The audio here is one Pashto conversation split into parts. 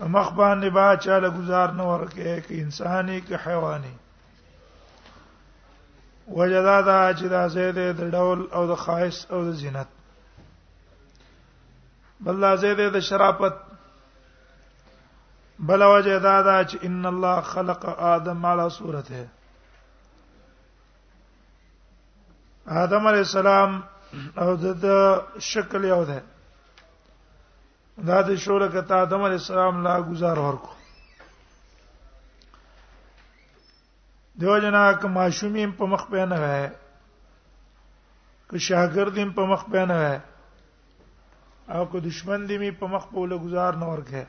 مخ باندې با چاله گزار نه ورکه کې انساني کې حیواني وجدا دا چې دا زید د ډول او د خاص او د زینت بل دا زید د شرافت بل وجدا دا چې ان الله خلق ادم على صورته آدم علی السلام او د شکل یو ده دا د شوره کته آدم علی السلام لا گزار ورکو دیو جنا ک ماشومیم په مخ پهنه وای ک شاګردیم په مخ پهنه وای او که دشمن دې می په مخ په لګزار نه ورکه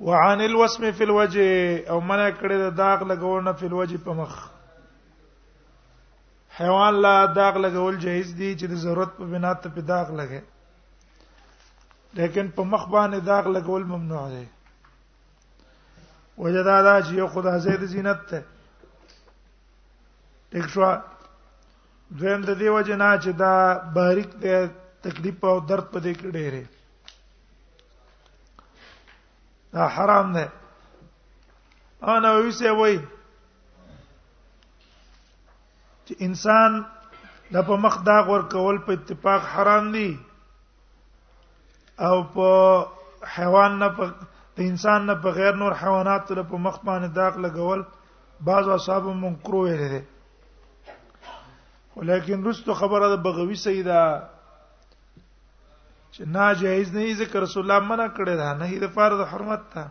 وعن الوسم فی الوجه او منع کړی د داغ لګونه فی الوجه په مخ حیوان لا داغ لګول جایز دی چې د ضرورت په بنا ته په داغ لګي لیکن په مخ باندې داغ لګول ممنوع دی وجدا دا چې یو خدای زید زینت ته ټیک شو دویم د دیو جنا چې دا بهریک ته تکلیف او درد پدې کې ډېرې دا حرام ده انا ویسه وای چې انسان د په مخ دا غور کول په اتفاق حرام دي او په حیوان نه په د انسان نه په غیر نور حیوانات له په مخ باندې داغ لګول بعض اصحاب منکرو ویل دي ولیکن رستو خبره د بغوی سیدا چې ناجایز نه ذکر رسول الله منع کړی دا نه د فرض حرمت ته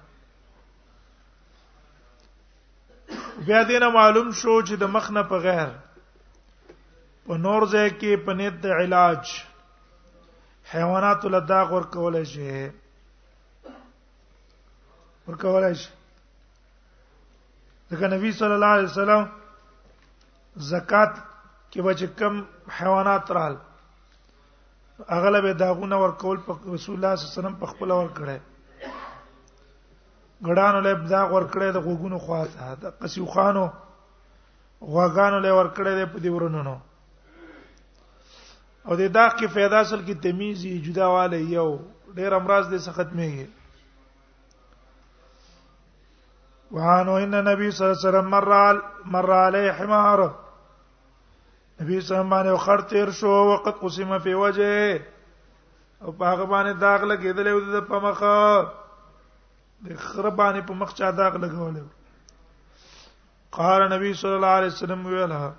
بیا دې نه معلوم شو چې د مخ نه په غیر په نور ځای کې په نیت د علاج حیوانات له داغ ور کولای شي ور کولای شي دغه نبی صلی الله علیه وسلم زکات کې به چې کم حیوانات رال اغلب داغونه ورکول په رسول الله صلی الله علیه وسلم په خپل ور کړه غړانو له داغ ور کړه د غوګونو خواته د قصیو خانو غواګانو له ور کړه په دې ورونو او د داغ کې فایده اصل کې تمیز جدا والي یو ډیر امراض دې ختمېږي وانو ان نبی صلی الله علیه وسلم مر مر علی حمار نبی صلی الله علیه وسلم خر تیر شو وقت قسم فی وجه او په هغه باندې داغ لګیدل او د په مخ د خر باندې په مخ چا داغ لګول قال نبی صلی الله علیه وسلم ویلها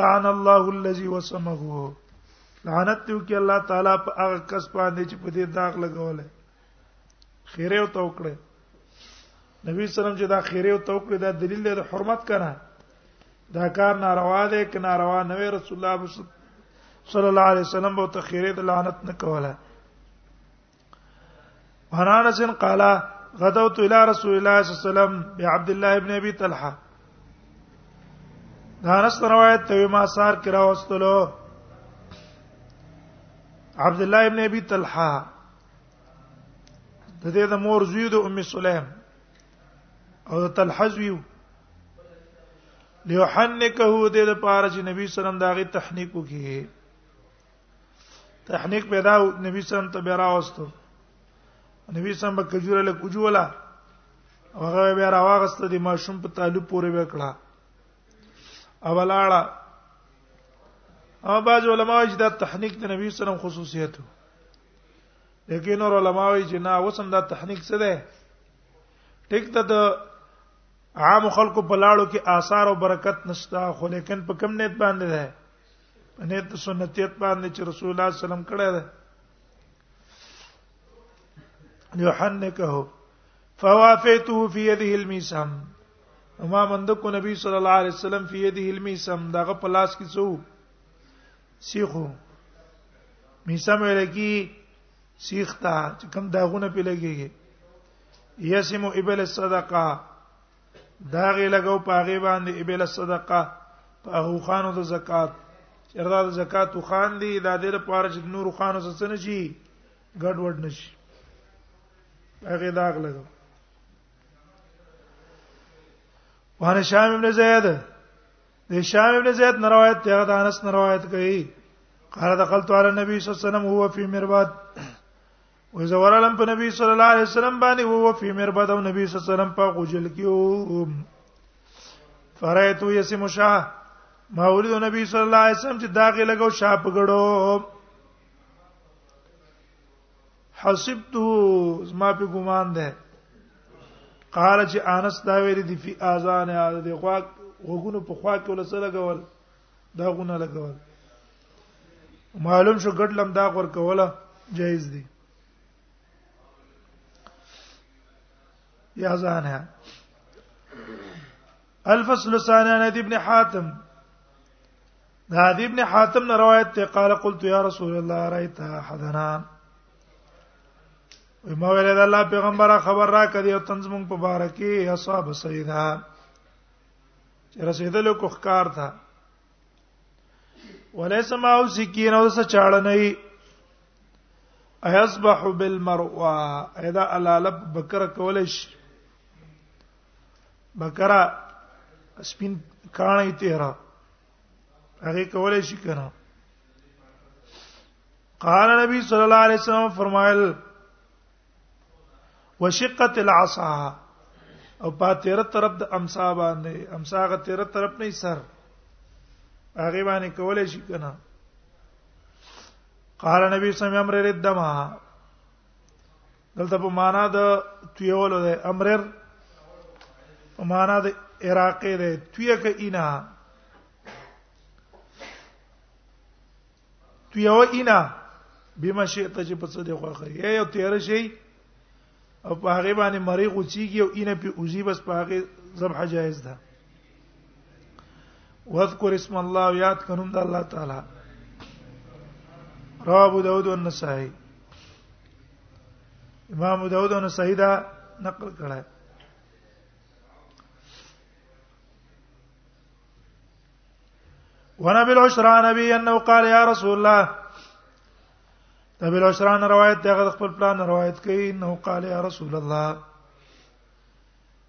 لعن الله الذي وسمه لعنت دی کی الله تعالی په هغه کس باندې چې په دې داغ لګولې خیره او توکړه نبی سلام چې دا خیره او توکړه دا دلیل دی د حرمت کنه دا کار ناروا دی ک ناروا نه وی رسول الله صلی الله علیه وسلم به تخیره د لعنت نه کوله هرانس قال غدوت الى رسول الله صلی الله علیه وسلم بعبد الله ابن ابي طلحه دا نس روایت ته ما سار کرا واستلو عبد الله ابن ابي طلحه د دې د مور زوی د ام سلیم او د طلحه زوی ليحنکه د دې لپاره چې نبی سلام دا غي تحنیک وکړي تحنیک پیدا نبی سلام ته بیرا واستو نبی سلام په کجوره له کجولا هغه بیا راوغسته د ماشوم په تعلق پورې وکړه اولاړه او باج علماء چې دا تحنیک د نبی سلام خصوصیت وو لیکن اور علماء وی چې نه وسم دا تحنیک څه ده ټیک ته د عام خلکو په لاړو کې آثار او برکت نشتا خو لیکن په کم نیت باندې ده په نیت سنتیت باندې چې رسول الله صلی الله علیه وسلم کړه ده یحنکه فوافیته فی یده المیسم وما مندکو نبی صلی الله علیه وسلم فی یده المیسم داغه پلاس کې څو سیخو میسم ورکی سیخ تا چې کوم داغونه په لګيږي یسمو ابل الصدقه دا غي لګاو پاغه باندې ابل الصدقه پاغه خانو د زکات چردا د زکات خان دی دا د لپاره چې نور خانو څه نه شي ګډ وډ نشي هغه داغ لګاو وهر شام ابن زید د هشام ابن زید نه روایت دی هغه د انس نه روایت کوي قال دخلت على النبي صلى الله عليه وسلم وهو في مربد وإذا ورلم په نبی صلی الله علیه وسلم باندې وهو في مربد او نبی صلی الله علیه وسلم په غجل کې او فرایت یسم شاه ما ولید نبی صلی الله علیه وسلم چې داغه لګو شاه پګړو حسبته زما په ګمان ده قال چې انس دا ویل دي په اذان هغه دی خوا غوګونو په خوا کې ولسه لګول دا غونه لګول معلوم شو ګډ لم دا غور کوله جایز دي یا ځان ہے الفصل الثاني عن ابن حاتم دا د ابن حاتم نه روایت ته قال قلت یا رسول الله رايت حدنا ما ویل د الله پیغمبره خبر را کړي او تنظیم په بار کې اصحاب سیدا چې رسیدل کو ښکار تھا وليس ما او سکین او څه چاړه نه ايصبح بالمروه اذا الالب بکر کولش بکرا سپین کانه تیرا هغه کولای شي کنه قال نبی صلی الله علیه وسلم فرمایل وشقت العصا او په تیر طرف د امسا باندې امسا غ تیر طرف نه سر هغه باندې کولای شي کنه قال نبی صلی الله علیه وسلم امر ردما دلته په معنا د تویولو د امرر په معنا د عراقې د تویه ک اینا تویو اینا بما شئت چې په څه دی خوخه یا یو تیر شي او په هغه باندې مری غوچیږي او اینه په اوزی بس په هغه ذبح جایز ده واذكر اسم الله یاد کړم د الله تعالی رواه ابو داود او نسائی امام ابو داود او نسائی دا نقل کړه ونبي العشرى نبي انه قال يا رسول الله نبي العشرى روایت دغه خپل پلان روایت کوي انه قال يا رسول الله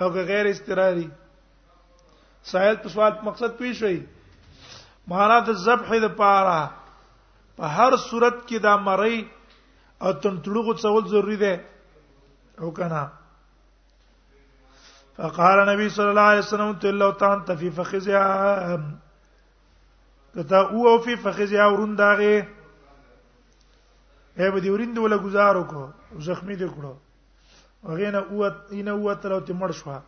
او غیر استراری سائل په سوال مقصد پوي شوي معنا د ذبح د پاره په هر صورت کې دا مری او تنتړو څول ضروری ده او کنه فقال نبی صلی الله علیه وسلم تلو تان تفی فخذیا کته او او فی فخذیا ورون داغه هه به دی ورین دی ولا گزارو کو زخمی دی کړو هغه نه اوت نه اوت لو ته مړ شو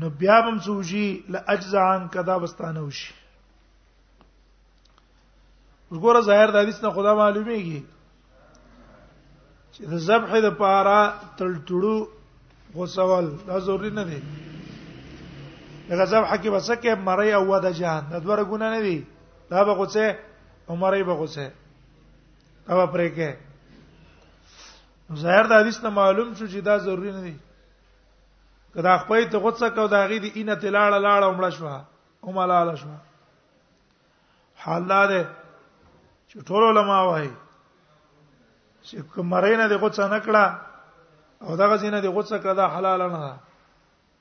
نو بیا بم سوجي لاجزا عن کذا بستانه وشي وګوره ظاهر د حدیث نه خدا معلومیږي چې د ذبح د پاره تلټړو غوسول دا ضروري نه دی هغه ذبح کې وسکه مړی او د جهان د دوه ګونه نه دی دا به غوسه عمرې به غوسه او پرې کې ظاهر د حدیث نه معلوم شو چې دا ضروری نه دی کدا خپل ته غوڅه کو دا غي دي ان تلاړه لاړه عمره شو او ملاله شو حال دا ده چې ټول علما وایي چې کومرینه د غوڅه نکړه او دغه زینه د غوڅه کړه دا حلال نه ده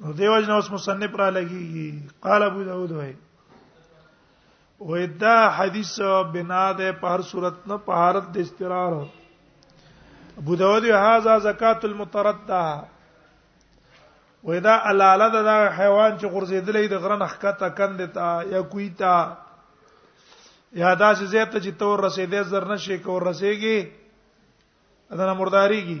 نو دیو جن اوس مصنف را لګي قال ابو داود وای وای دا حدیث بنا ده په هر صورت نه په حالت د استقرار ابو داود هاذا زکات المتردده وای دا الاله دا حیوان چې غرزیدلې د غرن حقته کند تا یا کوی تا یا دا چې زه ته چې تور رسیدې زر نشي کور رسیږي اذن مرداریږي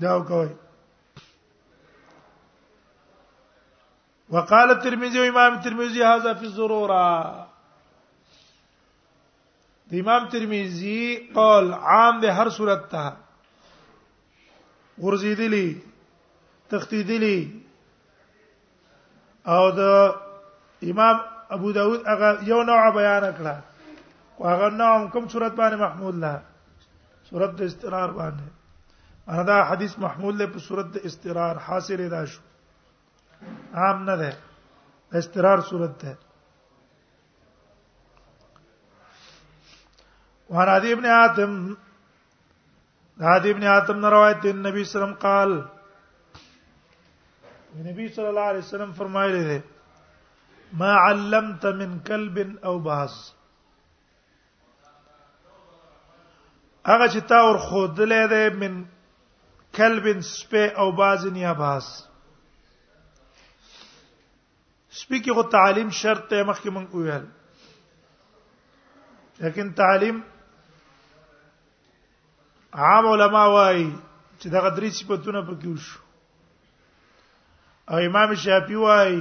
دا کوي وقال الترمذي امام الترمذي هذا في الضروره د امام ترمذی قول عام د هر صورت ته ورزيدلی تختیدلی او د امام ابو داود هغه یو نوع بیان کړه او هغه نوع کوم صورت باندې محمول ده صورت د استقرار باندې انا دا حدیث محمول له په صورت د استقرار حاصل ادا شو عام نه ده استقرار صورت ده وعن عدي بن حاتم حدیث ابن حاتم نے روایت دی نبی صلی اللہ علیہ وسلم قال نبی صلی اللہ علیہ وسلم فرمایلی دی ما علمت من كلب او باز هغه چې تا ور خودلې ده من کلب سپه او باز نیا باز سپی کې خو تعلیم شرط ته مخکې مونږ ویل لیکن تعلیم عام علما وايي چې دا غدري صفاتونه پکې وشو او امام شافعي وايي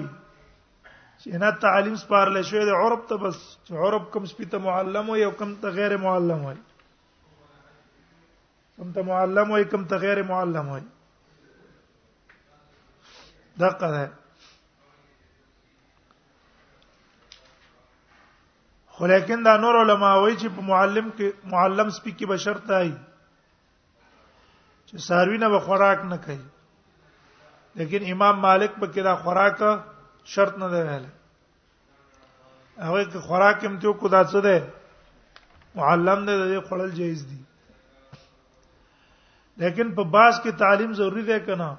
چې نه تعلیم سپارل شوی د عرب ته بس چې عرب کوم سپیته معلم وي او کوم ته غیر معلم وي کوم ته معلم وای کوم ته غیر معلم وای دقه ده خو لیکن دا نور علما وایي چې په معلم کې معلم سپی کې بشر تای چې ساروی نه به خوراک نه کوي لیکن امام مالک په کې دا خوراک شرط نه دی ویل هغه که خوراک هم ته کو دا څه ده معلم نه دې خړل جایز دي لیکن په باس کې تعلیم ضروری ده کنه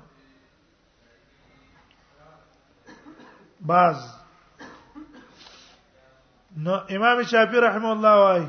باز نو امام شافعي رحم الله وايي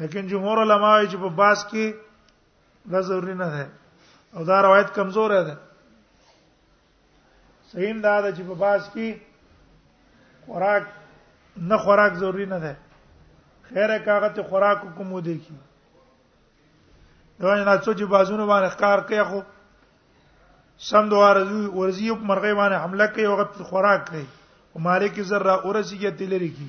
لیکن جمهور علما چې په باس کې دا ضروری نه ده او دا روایت کمزور ده صحیح دا ده چې په باس کې خوراک نه خوراک ضروری نه ده خیره کاغه ته خوراک کوم ودی کی دا نه څو چې بازونه باندې ښکار کوي خو سم دوه ورزي په مرغې باندې حمله کوي او خوراک کوي او مالک ذره اورسیږي تلری کی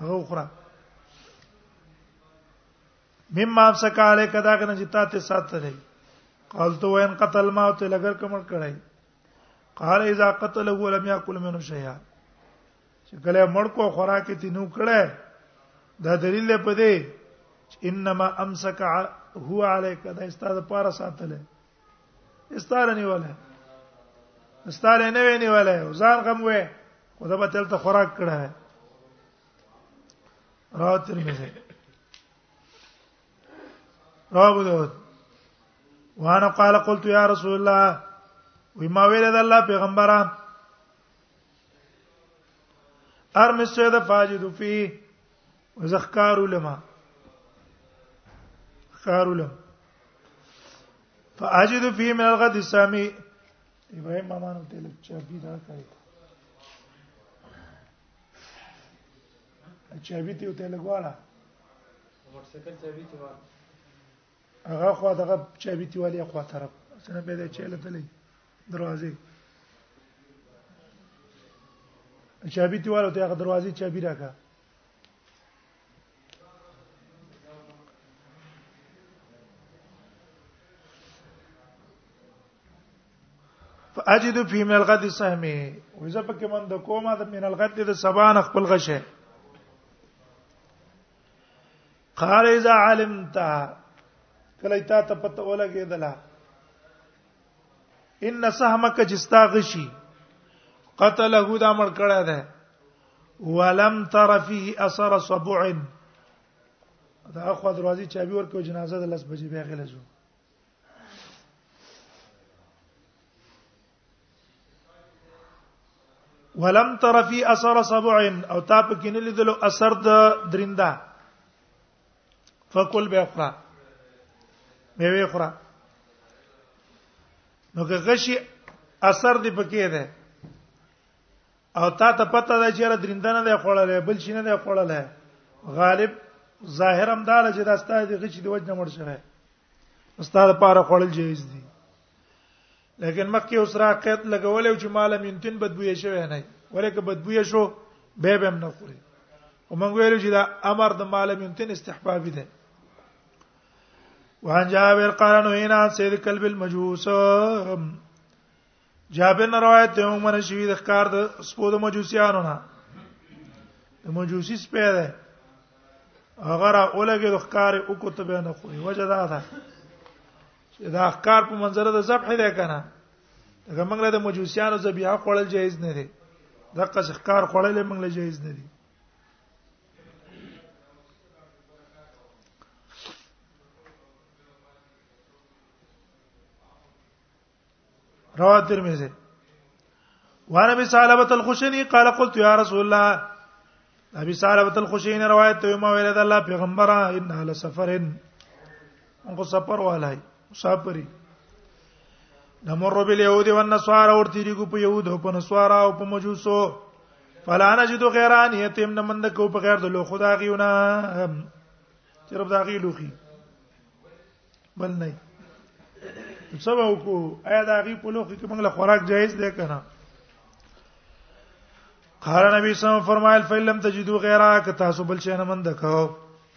هغه وخوره مما امسک علیک دا کنه چې تاسو ساتلې قال تو ان قتل ما ته لګر کمل کړای قال اذا قتله ولم ياكل منه شيئا چې کله مړ کو خوراک تی نو کړه دا دلیل په دې انما امسک هو علیک دا استاد پارا ساتلې استاره نیولای استاره نه وی نیولای ځان غم وې او دا به تل ته خوراک کړه راو ترمذی راو ابو داود وانا قال قلت يا رسول الله وما ویل د الله پیغمبره ارم سید فاجد فی زخکار علماء خار علماء فاجد فی من الغد السامی ابراهيم ماما نو تل چابي دا کوي چابي ته تل غواړه موټرسایکل چابي ته واه هغه خو دغه چابي ته والی خو طرف څنګه به دا چاله تللی دروازې چابي تیوالو ته هغه دروازې چابي راکا فاجد فی من الغد سهمه وزه پکې من د کومه د من الغد د سبان خپل غشه قال اذا علمت کله تا ته پته ولګېدله ان سهمک جستا غشي قتله دا مړ کړه ده ولم تر فيه اثر صبع دا خو دروازې چابي ورکو جنازه د لس بجې بیا غلې شو ولم تر فی اثر سبع او تا په کې نه لیدلو اثر د درنده فکل به خورا به وی خورا نو که غشي اثر دی پکې ده او تا ته پته ده چې را درندنه ده خوړلې بل شي نه ده خوړلې غالب ظاهر هم دار چې دا ستاسو د غشي د وجه نه مړ شوی استاد پاره خوړل جایز دي لیکن مکه اوس را قید لګول او چې مال مینتن بدبوې شوی نه ولیکه بدبوې شو به به نه خوري او موږ ویل چې دا امر د مال مینتن استحباب دی وعن جابر قال نهينا عن سيد كلب المجوس جابر نه روایت ته عمر شوی د ښکار د سپو د مجوسیانو نه د مجوسی سپی ده هغه را اولګي د ښکار او کوته به نه خوري وجه دا ده چې دا ښکار په منظر د ذبح دی کنه دا موږ له د مجوسیانو ذبیحه خوړل جایز نه دی دا قص ښکار خوړل موږ له جایز نه دی رواه ترمذی وانا ابي ثعلبه الخشني قال قلت يا رسول الله ابي ثعلبه الخشني روایت ته ما ویل د الله پیغمبره ان على سفرن موږ سفر والای مسافری نمر باليهود والنصارى ورتيريګو په يهود او په نصارا او په مجوسو فلا نجد غیران یتیم نه مند کو په غیر د لو خدای غیونه چرپ دا غی لوخي بل نه سبا کو ایا دا غي په لوخ کې موږ له خوراک جایز دی کنه قال نبی صلی الله علیه وسلم فرمایل فلم تجدو غیره ک تاسو بل شي نه مند کو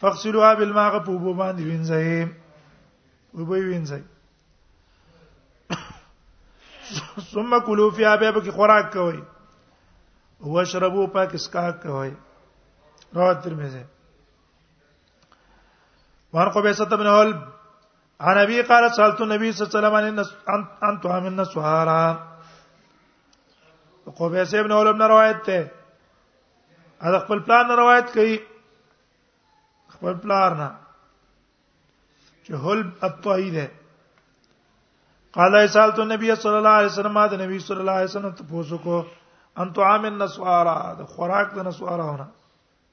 فغسلوها بالماء په بو باندې وینځي او به وینځي ثم کلوا فيها به کې خوراک کوي واشربوا پاک اسکاک کوي رواه ترمذی وان قبيصه بن هلب عن ابي قال سالت النبي صلى الله عليه وسلم ان تهم النصارى قبيصه بن هلب نه روایت ده دا خپل پلان نه روایت کوي خپل پلان نه چې هلب اطهی ده قال سالت النبي صلى الله عليه وسلم دا نبی صلی الله علیه وسلم ته پوښتنه کو ان طعام النصارى د خوراک د نصاراونه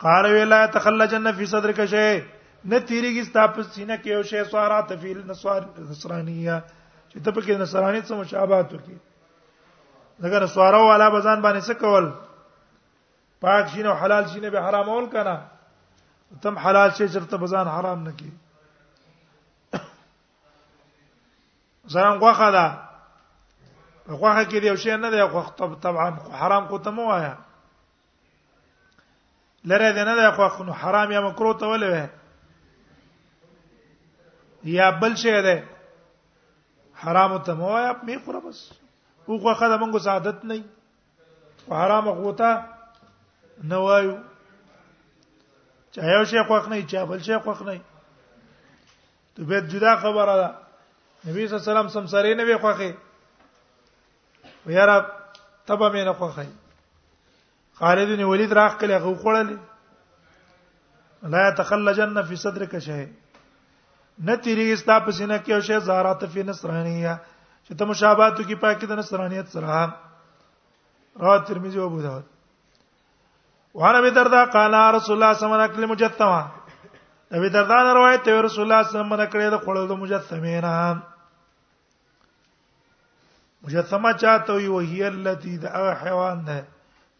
قال ولا تخلجن في صدرك شيء نه تیریږي ستاسو سینه کې یو شی سوارا تفیل نسوار نصرانیه چې ته پکې نصرانیت سره مشابهت وکې دغه نسوارو والا بزان باندې څه کول پاک شین او حلال شین به حرام اول کنه تم حلال شي چرته بزان حرام نه کی ځان غوخه ده غوخه کې یو شی نه دی غوخ طبعا حرام کو ته مو وایا لره دې نه ده خو خو حرام یا مکروه ته ولې وې یا بل شی ده حرام ته مو یا می خور بس او خو خدای موږ سعادت نه او حرام غوته نه وایو چا یو شی خوښ نه چا بل شی خوښ نه ته به جدا خبره ده نبی صلی الله علیه وسلم سمسرې نه وی خوخه ویرا تبه مې نه خوخی خالد بن ولید راخ کله خو خړل لا تخلجن فی صدرک شیء نه تیری ستا په سینه کې او شی زارات فی نصرانیه چې ته مشابهت کی پاکی د نصرانیت سره رواه ترمذی او ابو داود وعن ابي دردا قال رسول الله صلى الله عليه وسلم مجتمع ابي دردا روایت ته رسول الله صلى الله عليه وسلم کړه د خړل د مجتمعینا مجسمه چاته وي وهي التي د حیوان ده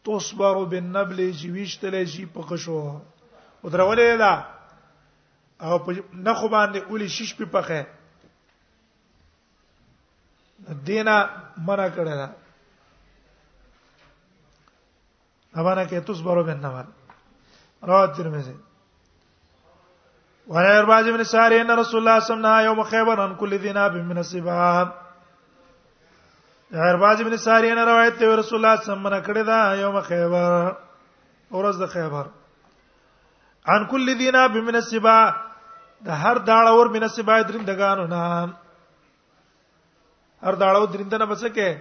تصبر بالنبل چې ویشتل شي په قشو او درولې ده او په نخو باندې اولي شش په پخه دینا منع کړه خبره کې تصبرو بن نمر رواه ترمذی وعن ارباز بن ساري ان رسول الله صلى الله عليه وسلم يوم خيبر عن كل ذي ناب من السباع ارباز بن ساري ان روایت ته رسول الله صلى الله عليه وسلم دا يوم خيبر ورځ د خيبر عن كل ذي ناب من السباع د هر داړه ور من السباع درندګانو نه هر داړه درندنه بسکه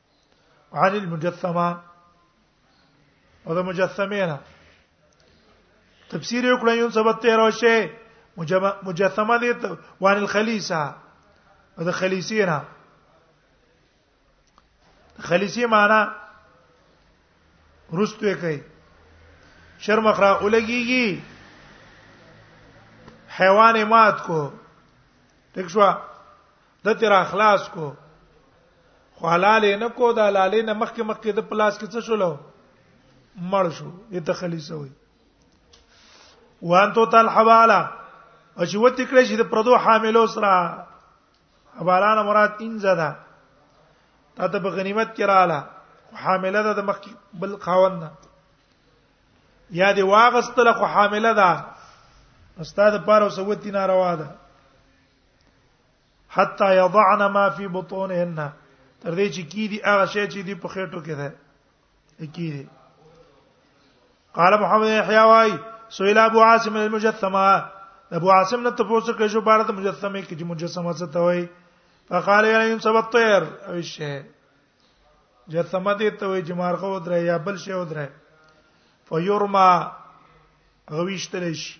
عن المجسمه او د مجسمه نه تفسیر یو کړی یو سبب 13 شی مجسمه دې وان الخلیسه د خلیسه نه خلیسه معنا رستوي کوي شرم خرا ولګيږي حیوان مات کو ټیک شو د تر اخلاص کو خو حلال نه کو د حلال نه مخکې مخکې د پلاس کې څه شولو مړ شو د تخلیص وي وانتو تل حوالا او چې وتی کړی چې د پردو حاملو سره حوالانه مراد انځه ده تا ته په غنیمت کې رااله حامله ده د مخ بل خاوند نه یا دی واغستله خو حامله ده استاد پاره سوتی ناروا ده حتا یضعن ما فی بطونهن تر دې چې کی دي هغه شی چې دی په خېټو کې ده کی دي قال محمد یحیی وای سئل ابو عاصم المجثمه ابو عاصم نه تاسو کې جو بارت مجسمه کې چې مجسمه څه ته وای فقال یا ان سبب طير او شی جسمه دې ته وای چې مارغه ودره یا بل شی ودره فیرما غویشتل شي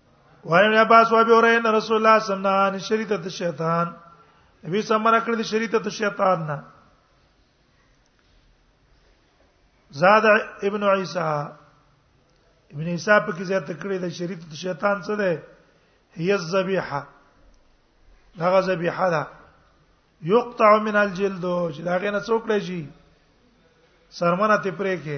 وایي عباس وابي اورین رسول الله صلی الله علیه وسلم شریته د شیطان نبی سمره کړی د شریته د شیطان نه زاد ابن عیسی ابن عیسی په کې زیات کړی د شریته د شیطان څه ده هي الذبیحه هغه ذبیحه ده یقطع من الجلد چې دا غنه څوک لږی سرمنه ته پرې کې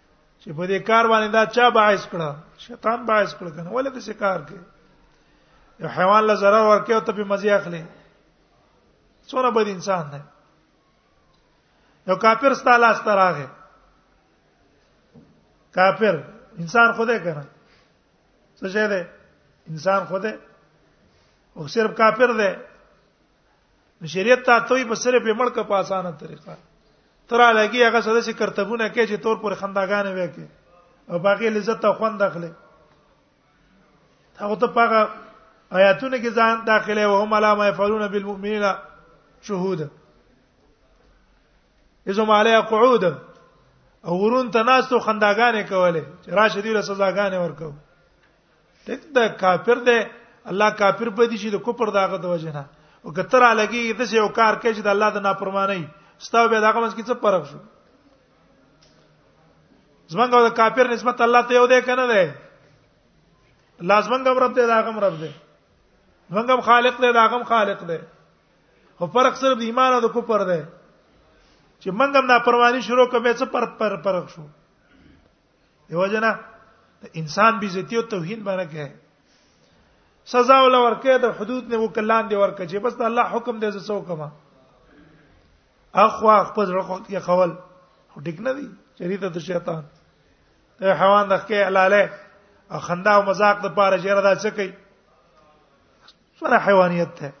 چې په دې کار باندې دا چا باعث کړه شیطان باعث کړه کنه ولې دې کار کې یو حیوان له zarar ورکه او ته په مزي اخلي څوره بد انسان دی یو کافر ستاله استراغه کافر انسان خوده کنه څه شه ده انسان خوده او صرف کافر ده شریعت ته توي په سره په ملک په اسانه طریقه تر لګي هغه سره چې کرتبونه کې چې تور پر خنداګانې وکي او باقي لذت ته خوند اخلي هغه ته پاګه آیاتونه کې ځان داخله او هم علا ما يفعلون بالمؤمنین شهود اذا ما عليه قعود او ورون تناستو خنداګانې کوله چې راشه دی له سزاګانې ورکو ټیک دا کافر دی الله کافر په دې چې د کوپر داغه د وجنه او کتر علاګي د څه یو کار کوي چې د الله د نافرمانی ستاسو به داغه منځ کې څه فرق شو زمونږه د کافر نسبت الله ته یو دی کنه دی لازمنګ هم رب دی داغه هم رب دی زمونږ هم خالق دی داغه هم خالق دی خو فرق صرف د ایمان او د کوپر دی چې منګم نافرمانی شروع کوي څه پر پر فرق شو دیو جنا انسان به عزت او توهین باندې کوي سزا ول ورکه د حدود نه وکلان دی ورکه چې بس الله حکم دی زسو کما اخوا خپل رخو کې خول ټیک نه دی چریته د شیطان ته حیوان دغه الاله او خندا او مزاق د پاره جره دا څه کوي سره حیوانیت ته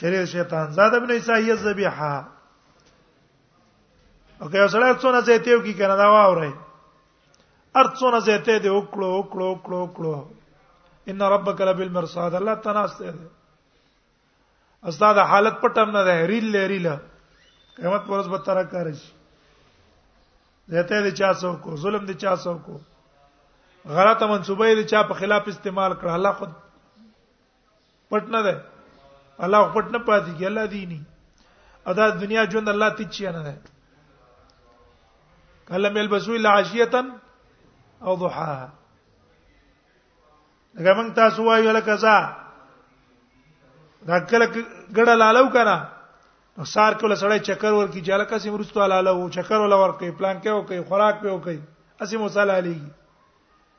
شریر شیطان زاد ابن عیسی یذبیحه او که سره څونه زیته یو کی کنه دا واوري ار څونه زیته دی وکړو وکړو وکړو وکړو ان ربک لبالمرصاد الله تناسته دی استاد حالت پټم نه ده ریل لري له قیامت پرز به تر کار شي زیته دی چا سو کو ظلم دی چا سو کو غلطه منسوبه دی چا په خلاف استعمال کړ الله خود پټ نه ده الله پټ نه پاتې کې الله دیني ادا دنیا ژوند الله ته چی نه ده کله مل بسو الا عشیه او ضحاها دا موږ تاسو وایو لکه ځا دا کله ګړه لالو کنه نو سار کله سړی چکر ورکی چې لکه سیم رستو لالو چکر ولا ورکی پلان کې او کوي خوراک په کوي اسیم وساله علی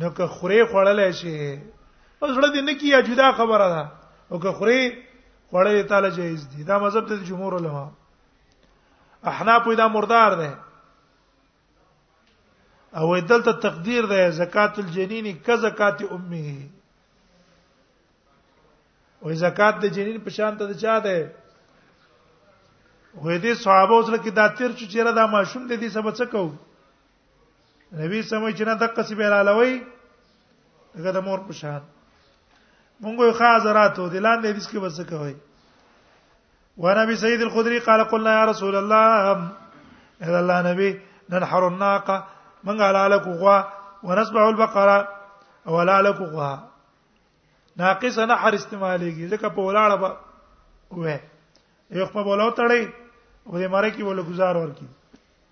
نو که خوري خړلې شي اوس ړه دې نه کیه جدا خبره ده او که خوري خړلې تعالی جایز دي دا مذهب ته جمهور علما احناف دا مردار ده او دلته تقدیر ده زکات الجنین ک زکات امه او زکات د جنین په شان ته چا ده وې دې صحابه اوس لکه دا تیر چې چیرې دا ماشوم دې دې سبا څه کوو نبی سمې چې نه د قصې به لالوي هغه د مور په شان مونږ یو خاصراتو د لاندې حدیث کې بس کوي ونبي سيد الخدري قال قلنا يا رسول الله اذا الله نبي ننحر الناقه من على لك غوا ونسبع البقره ولا لك غوا ناقص نحر استعماليږي ځکه په ولاړه به وې یو په بولاو تړي او دې ماره کې ولا گزار ورکی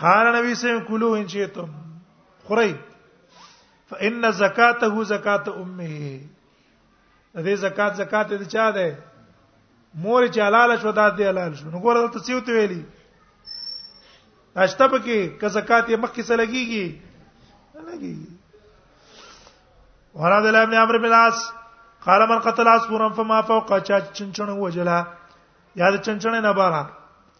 قال نبی صلی الله علیه وسلم کلو ان شئتم خورئ فإن زکاته زکات امه د دې زکات زکات دې چا ده مور چې حلال شو دا دې حلال شو نو ګور دلته څه وته ویلي اشته پکې که زکات یې مخکې سره لګيږي لګي وراد الله ابن عمرو بن العاص قال من قتل عصفورا فما فوق چا چنچن وجلا یا د چنچن نه بارا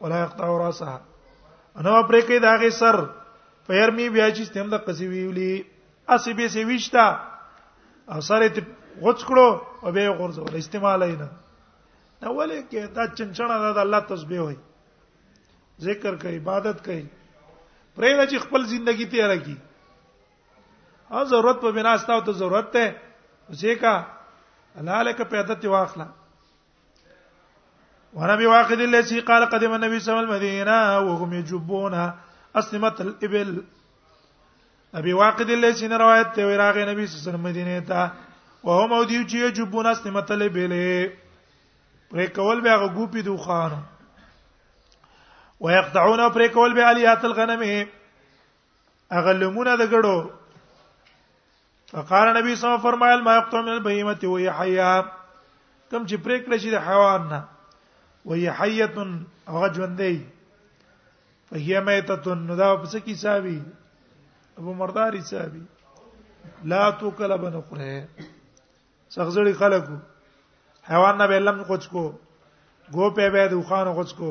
ولا يقطع راسها انا پرې کې داغه سر پیر می بیا چې تم د قصې ویولې اسی به سی وشتا او سره ته غوڅ کړو او به غرزول استعمال نه نو ولې کې دا چنچنا د الله تسبیح وای ذکر کوي عبادت کوي پرې نه چې خپل ژوندۍ تیار کی او ضرورت په بنا ستاسو ته ضرورت ته ځکه لاله کې پیدا تی واخلہ ونبي واقد الذي قال قدم النبي صلى الله عليه وسلم المدينه وهم يجبون اسمه الابل ابي واقد الذي روایت ته وراغه نبی صلی الله علیه وسلم مدینه ته وهم او دیو چې يجبون اسمه الابل پرې کول به هغه ګوپی دوخانو ويقطعون پرې کول به الیات الغنم هغه لمونه د ګړو فقال نبی صلی الله علیه وسلم فرمایل ما یقتل من البهیمه و هي حیا کم چې پرې کړی شي د حیوان نه و هي حیه هغه ژوندې فهي میته نو دا په څه کې حسابي ابو مردار حسابي لا تو کله بن خره سغزړي خلکو حیوان نه بلم کوڅ کو گو په به د خوانو کوڅ کو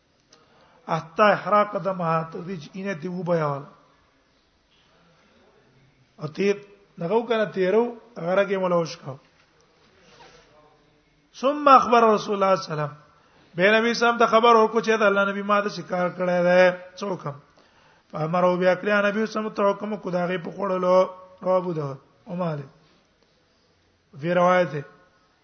حتی احراق دمها تر دې چې اینه دی و بیاول او تیر دغه کنه تیرو هغه کې ملوش کا ثم اخبر رسول الله صلی الله علیه وسلم به نبی سم ته خبر ورکو چې د الله نبی ماده شکار کړی دی څوک فامروا بیا کړی نبی سم ته حکم کو داغه په خړلو رواه ده او مالک فی روایت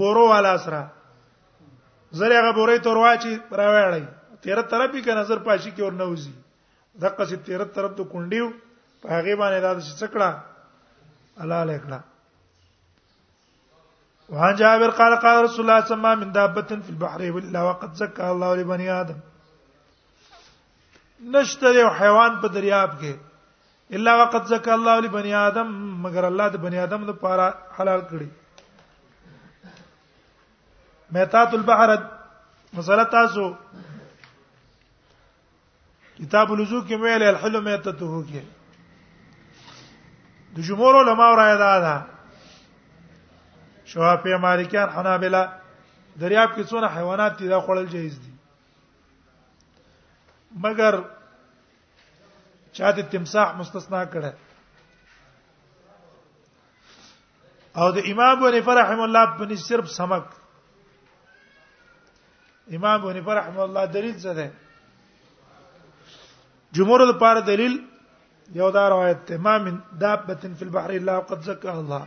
بورو والا سره زره هغه بورې تور واچي راوړی تیر طرف کې نظر پاشي کې ور نوځي دغه چې تیر طرف ته کونډیو په هغه باندې دا چې څکړه الله لیکړه وعن جابر قال قال رسول الله صلى الله عليه وسلم من دابة في البحر الا وقد زكى الله لبني ادم نشته یو حیوان په دریاب کې الا وقد زکا الله لبني ادم مگر الله د بني ادم لپاره حلال کړی میتات البحر مسله تاسو کتاب الوضو کې ویل الحل میتته کې د جمهور علما راي دا ده شوافی مالکیان حنابلہ دریاب کې څونه حیوانات دي دا خړل جایز دي مګر چاته تمساح مستثنا کړه او د امام بونی فرحم الله بن صرف سمک امام بونی فرحم الله دلیل څه ده جمهور لپاره دلیل یو دا روایت ته ما من دابه فی البحر الا قد زکه الله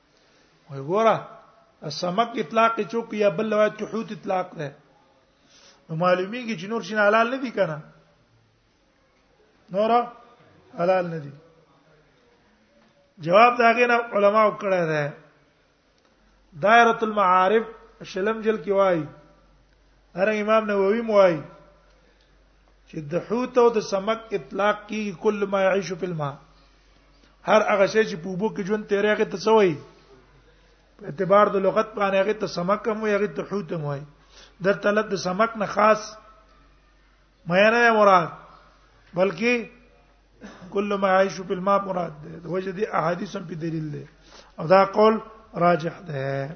وای ګوره السمک اطلاق چوک یا بل روایت کې حوت اطلاق ده نو معلومیږي چې نور شین حلال نه دي کنه نور حلال نه دي جواب داګه نه علما وکړه ده دایره المعارف شلم جل کې وای هر امام نووي موای چې د حوت او د سمک اطلاق کی کل ما يعيش في الماء هر هغه شی چې په وبو کې ژوند تیرې هغه ته سوې په اعتبار د لغت باندې هغه ته سمک هم وي هغه ته حوت هم وي د طلب د سمک نه خاص مې نه مراد بلکې کل ما يعيش في الماء مراد ده د وجه دي احاديث هم په دلیل ده او دا قول راجح ده